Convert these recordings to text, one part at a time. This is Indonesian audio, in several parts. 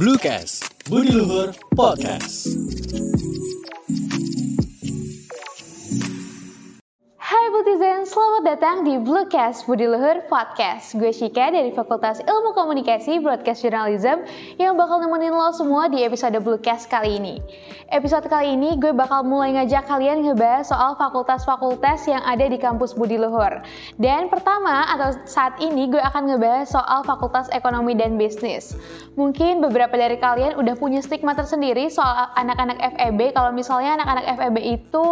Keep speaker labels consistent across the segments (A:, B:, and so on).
A: Bluecast, Budi Luhur Podcast.
B: Hai Butizen, selamat datang di Bluecast Budi Luhur Podcast. Gue Shika dari Fakultas Ilmu Komunikasi Broadcast Journalism yang bakal nemenin lo semua di episode Bluecast kali ini. Episode kali ini gue bakal mulai ngajak kalian ngebahas soal fakultas-fakultas yang ada di kampus Budi Luhur. Dan pertama atau saat ini gue akan ngebahas soal Fakultas Ekonomi dan Bisnis. Mungkin beberapa dari kalian udah punya stigma tersendiri soal anak-anak FEB kalau misalnya anak-anak FEB itu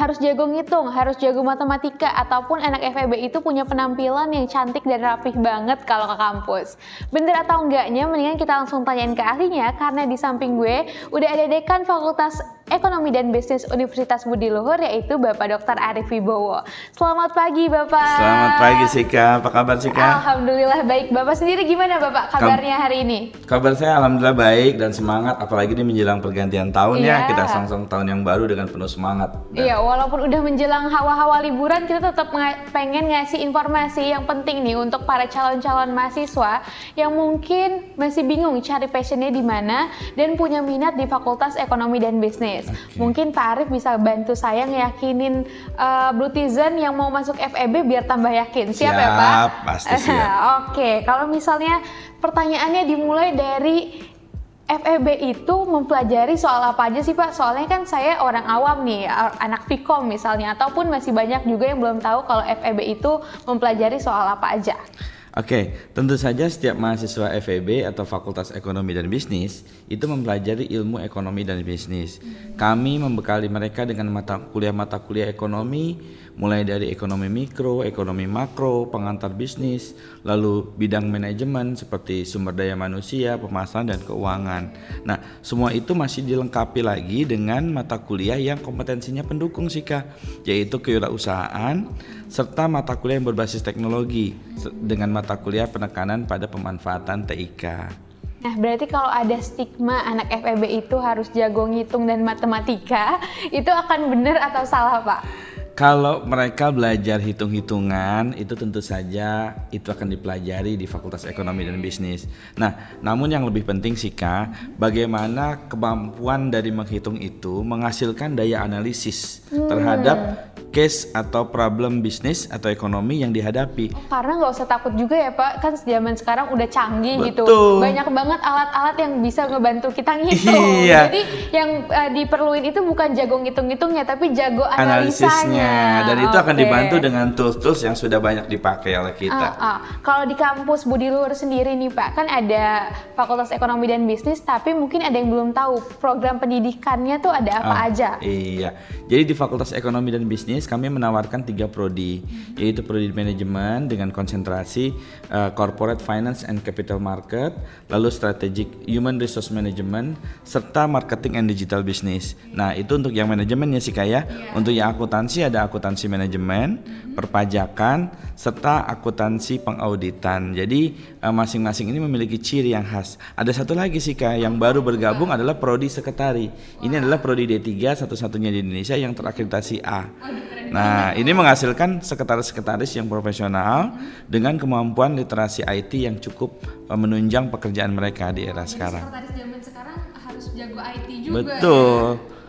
B: harus jago ngitung, harus jago matematika ataupun anak FEB itu punya penampilan yang cantik dan rapih banget kalau ke kampus. Bener atau enggaknya mendingan kita langsung tanyain ke ahlinya karena di samping gue udah ada dekan Fakultas Ekonomi dan Bisnis Universitas Budi Luhur yaitu Bapak Dr. Arif Wibowo. Selamat pagi Bapak.
C: Selamat pagi Sika, apa kabar Sika?
B: Alhamdulillah baik. Bapak sendiri gimana Bapak kabarnya hari ini?
C: Kabar saya alhamdulillah baik dan semangat apalagi ini menjelang pergantian tahun
B: Iya.
C: ya. Kita song-song tahun yang baru dengan penuh semangat.
B: Iya, walaupun udah menjelang hawa-hawa liburan, kita tetap pengen ngasih informasi yang penting nih untuk para calon-calon mahasiswa yang mungkin masih bingung cari passionnya di mana dan punya minat di Fakultas Ekonomi dan Bisnis.
C: Oke.
B: Mungkin Pak Arif bisa bantu saya ngeyakinin uh, Blutizen yang mau masuk FEB biar tambah yakin. Siap, ya Pak?
C: Siap, pasti siap.
B: Oke, kalau misalnya pertanyaannya dimulai dari FEB itu mempelajari soal apa aja sih Pak? Soalnya kan saya orang awam nih, anak Vkom misalnya, ataupun masih banyak juga yang belum tahu kalau FEB itu mempelajari soal apa aja.
C: Oke, tentu saja setiap mahasiswa FEB atau Fakultas Ekonomi dan Bisnis itu mempelajari ilmu ekonomi dan bisnis. Kami membekali mereka dengan mata kuliah-mata kuliah ekonomi, mulai dari ekonomi mikro, ekonomi makro, pengantar bisnis, lalu bidang manajemen seperti sumber daya manusia, pemasaran dan keuangan. Nah, semua itu masih dilengkapi lagi dengan mata kuliah yang kompetensinya pendukung Sika, yaitu kewirausahaan serta mata kuliah yang berbasis teknologi dengan mata kuliah penekanan pada pemanfaatan TIK.
B: Nah, berarti kalau ada stigma anak FEB itu harus jago ngitung dan matematika, itu akan benar atau salah Pak?
C: Kalau mereka belajar hitung-hitungan, itu tentu saja itu akan dipelajari di Fakultas Ekonomi dan Bisnis. Nah, namun yang lebih penting sih Kak, bagaimana kemampuan dari menghitung itu menghasilkan daya analisis terhadap case atau problem bisnis atau ekonomi yang dihadapi.
B: Karena nggak usah takut juga ya Pak, kan zaman sekarang udah canggih gitu.
C: Betul.
B: Banyak banget alat-alat yang bisa ngebantu kita ngitung.
C: Iya.
B: Jadi yang eh, diperluin itu bukan jago ngitung-ngitungnya, tapi jago
C: analisisnya
B: analisanya.
C: Dan itu akan
B: Oke.
C: dibantu dengan tools-tools yang sudah banyak dipakai oleh kita.
B: Ah, ah. Kalau di kampus Budi Luhur sendiri nih Pak, kan ada Fakultas Ekonomi dan Bisnis, tapi mungkin ada yang belum tahu program pendidikannya tuh ada apa
C: Ah,
B: aja.
C: Iya. Jadi di Fakultas Ekonomi dan Bisnis kami menawarkan tiga prodi, yaitu prodi manajemen dengan konsentrasi uh, corporate finance and capital market, lalu strategic human resource management, serta marketing and digital business. Nah itu untuk yang manajemen ya sih kaya. Untuk yang akuntansi ada akuntansi manajemen, perpajakan, serta akuntansi pengauditan. Jadi uh, masing-masing ini memiliki ciri yang khas. Ada satu lagi sih kak yang baru bergabung adalah prodi sekretari. Ini adalah prodi D3 satu-satunya di Indonesia yang terakreditasi A. Nah, ini menghasilkan sekretaris-sekretaris yang profesional dengan kemampuan literasi IT yang cukup uh, menunjang pekerjaan mereka di era sekarang.
B: Sekretaris zaman sekarang harus jago IT
C: Betul.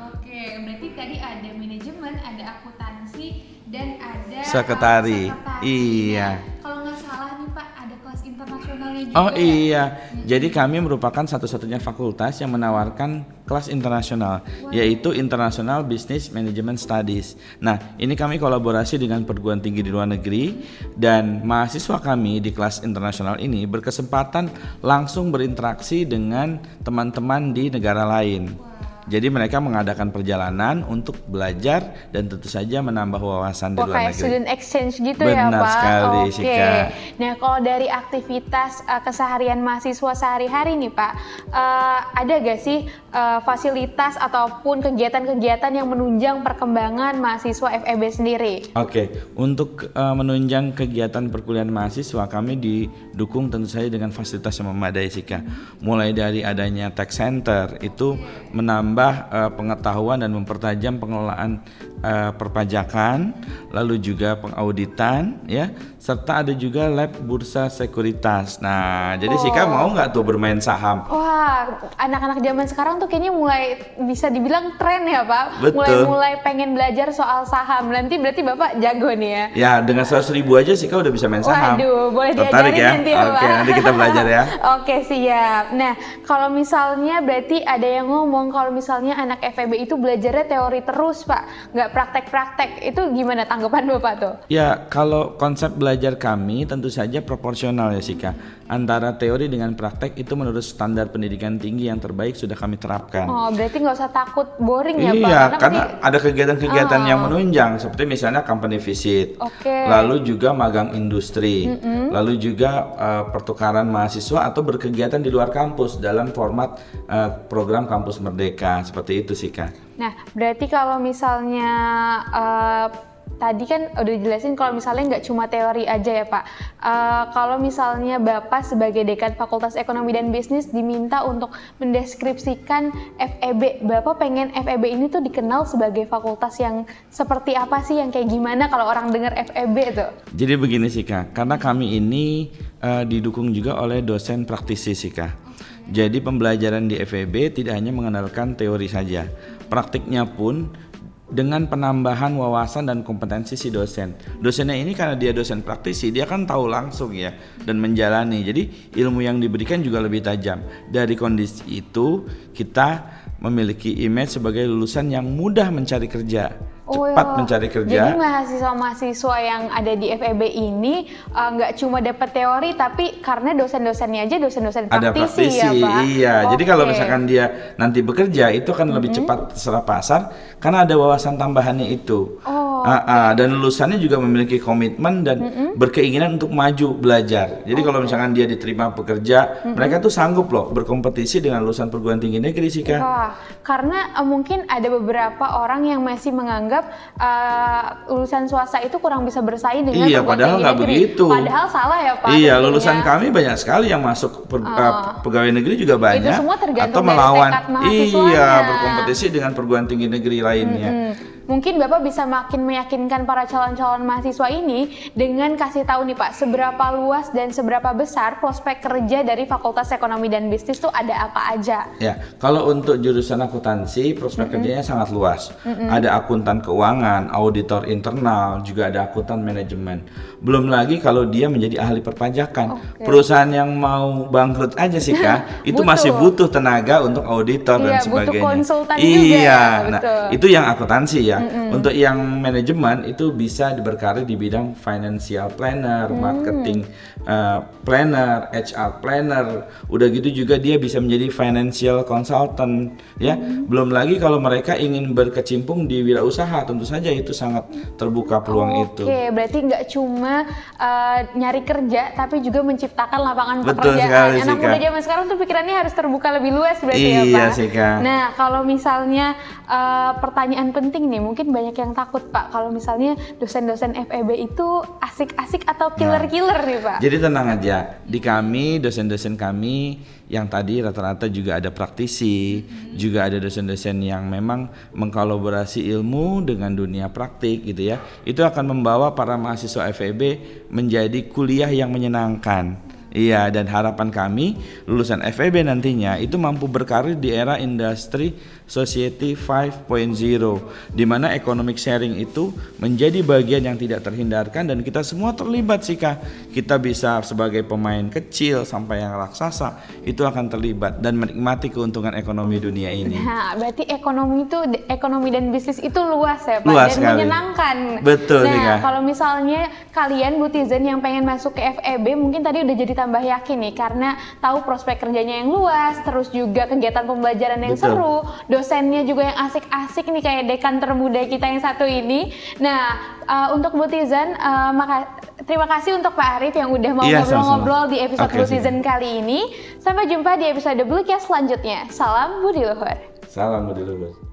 B: Oke, berarti tadi ada manajemen, ada akuntansi, dan ada
C: Sekretari.
B: sekretari.
C: Iya.
B: Kalau nggak salah nih Pak, ada kelas internasionalnya juga.
C: Oh
B: ya?
C: iya, jadi kami merupakan satu-satunya fakultas yang menawarkan kelas internasional, yaitu International Business Management Studies. Nah, ini kami kolaborasi dengan perguruan tinggi di luar negeri dan mahasiswa kami di kelas internasional ini berkesempatan langsung berinteraksi dengan teman-teman di negara lain. Jadi mereka mengadakan perjalanan untuk belajar dan tentu saja menambah wawasan di
B: Wah,
C: luar
B: kayak
C: negeri.
B: student exchange gitu ya
C: Benar
B: Pak?
C: sekali,
B: Oke.
C: Sika.
B: Nah kalau dari aktivitas uh, keseharian mahasiswa sehari-hari nih Pak, uh, ada gak sih uh, fasilitas ataupun kegiatan-kegiatan yang menunjang perkembangan mahasiswa FEB sendiri?
C: Oke, untuk uh, menunjang kegiatan perkuliahan mahasiswa kami didukung tentu saja dengan fasilitas yang memadai Sika. Mulai dari adanya tech center itu menambah uh, pengetahuan dan mempertajam pengelolaan uh, perpajakan, lalu juga pengauditan, ya, serta ada juga lab bursa sekuritas. Nah, jadi Sika mau nggak tuh bermain saham?
B: Wah anak-anak zaman sekarang tuh kayaknya mulai bisa dibilang tren ya Pak.
C: Betul.
B: Mulai mulai pengen belajar soal saham. Nanti berarti Bapak jago nih ya.
C: Ya dengan 100 ribu aja sih kau udah bisa main saham.
B: Waduh, boleh
C: Tertarik
B: diajarin
C: ya?
B: nanti ya,
C: Oke,
B: Pak.
C: nanti kita belajar ya.
B: Oke, siap. Nah, kalau misalnya berarti ada yang ngomong kalau misalnya anak FEB itu belajarnya teori terus, Pak. Nggak praktek-praktek. Itu gimana tanggapan Bapak tuh?
C: Ya, kalau konsep belajar kami tentu saja proporsional ya Sika. Antara teori dengan praktek itu menurut standar pendidikan tinggi yang terbaik sudah kami terapkan.
B: Oh, berarti nggak usah takut boring ya, Pak?
C: Iya, karena
B: pasti-
C: ada kegiatan-kegiatan
B: Ah.
C: yang menunjang seperti misalnya company visit,
B: Oke.
C: lalu juga magang industri, lalu juga eh, pertukaran mahasiswa atau berkegiatan di luar kampus dalam format eh, program kampus merdeka seperti itu sih kak.
B: Nah, berarti kalau misalnya eh, tadi kan udah dijelasin kalau misalnya nggak cuma teori aja ya Pak. Eh, kalau misalnya Bapak sebagai dekan Fakultas Ekonomi dan Bisnis diminta untuk mendeskripsikan FEB, Bapak pengen FEB ini tuh dikenal sebagai fakultas yang seperti apa sih, yang kayak gimana kalau orang dengar FEB tuh?
C: Jadi begini sih kak, karena kami ini eh, didukung juga oleh dosen praktisi sih kak. Jadi pembelajaran di FEB tidak hanya mengenalkan teori saja, praktiknya pun dengan penambahan wawasan dan kompetensi si dosen. Dosennya ini karena dia dosen praktisi, dia kan tahu langsung ya dan menjalani. Jadi ilmu yang diberikan juga lebih tajam. Dari kondisi itu kita memiliki image sebagai lulusan yang mudah mencari kerja, cepat
B: Oh,
C: mencari
B: Jadi
C: kerja.
B: mahasiswa-mahasiswa yang ada di FEB ini uh, nggak cuma dapat teori, tapi karena dosen-dosennya aja dosen-dosen
C: ada
B: praktisi,
C: praktisi,
B: ya Pak.
C: iya. Jadi kalau misalkan dia nanti bekerja itu kan lebih cepat serap pasar karena ada wawasan tambahannya itu.
B: Oh,
C: Ah, ah, dan lulusannya juga memiliki komitmen dan berkeinginan untuk maju belajar. Jadi kalau misalkan dia diterima bekerja, mereka tuh sanggup loh berkompetisi dengan lulusan perguruan tinggi negeri sih kak.
B: Wah, karena uh, mungkin ada beberapa orang yang masih menganggap uh, lulusan swasta itu kurang bisa bersaing dengan
C: Iya,
B: perguruan
C: padahal nggak begitu.
B: Padahal salah ya Pak.
C: Iya,
B: tentunya.
C: lulusan kami banyak sekali yang masuk per- eh, pegawai negeri juga banyak.
B: semua tergantung
C: atau
B: dari
C: melawan.
B: tekad.
C: Iya, berkompetisi dengan perguruan tinggi negeri lainnya.
B: Hmm, Mungkin Bapak bisa makin meyakinkan para calon-calon mahasiswa ini dengan kasih tahu nih Pak, seberapa luas dan seberapa besar prospek kerja dari Fakultas Ekonomi dan Bisnis tuh ada apa aja?
C: Ya, kalau untuk jurusan akuntansi prospek kerjanya sangat luas. Ada akuntan keuangan, auditor internal, juga ada akuntan manajemen. Belum lagi kalau dia menjadi ahli perpajakan. Perusahaan yang mau bangkrut aja sih Kak, itu
B: Butuh.
C: masih butuh tenaga untuk auditor dan
B: Iya, butuh
C: sebagainya.
B: konsultan
C: iya,
B: juga
C: nah
B: betul.
C: itu yang akuntansi ya. Untuk yang manajemen itu bisa berkarir di bidang financial planner,
B: Hmm.
C: marketing uh, planner, HR planner. Udah gitu juga dia bisa menjadi financial consultant ya.
B: Hmm.
C: Belum lagi kalau mereka ingin berkecimpung di wirausaha, tentu saja itu sangat terbuka peluang itu.
B: Oke, berarti nggak cuma uh, nyari kerja, tapi juga menciptakan lapangan
C: Betul
B: pekerjaan.
C: sekali,
B: Anak muda zaman sekarang tuh pikirannya harus terbuka lebih luas berarti
C: Iya,
B: ya Pak.
C: Sika.
B: Nah, kalau misalnya uh, pertanyaan penting nih, mungkin banyak yang takut Pak, kalau misalnya dosen-dosen FEB itu asik-asik atau killer-killer nih Pak.
C: Jadi tenang aja, di kami dosen-dosen kami yang tadi rata-rata juga ada praktisi, juga ada dosen-dosen yang memang mengkolaborasi ilmu dengan dunia praktik gitu ya. Itu akan membawa para mahasiswa FEB menjadi kuliah yang menyenangkan. Iya, dan harapan kami lulusan FEB nantinya itu mampu berkarir di era industri society 5.0 di mana economic sharing itu menjadi bagian yang tidak terhindarkan dan kita semua terlibat sih Kak. Kita bisa sebagai pemain kecil sampai yang raksasa itu akan terlibat dan menikmati keuntungan ekonomi dunia ini.
B: Nah, berarti ekonomi itu ekonomi dan bisnis itu luas ya Pak
C: Luas
B: dan
C: sekali.
B: menyenangkan.
C: Betul,
B: Nah,
C: Nika.
B: kalau misalnya kalian Butizen yang pengen masuk ke FEB mungkin tadi udah jadi tambah yakin nih karena tahu prospek kerjanya yang luas, terus juga kegiatan pembelajaran yang
C: Betul.
B: seru, dosennya juga yang asik-asik nih kayak dekan termuda kita yang satu ini. Nah, uh, untuk Butizen uh, maka terima kasih untuk Pak Arif yang udah mau
C: Iya,
B: ngobrol-ngobrol
C: sama-sama.
B: di episode
C: Oke,
B: Butizen kali ini. Sampai jumpa di episode Bluecast selanjutnya. Salam Budi Luhur.
C: Salam Budi Luhur.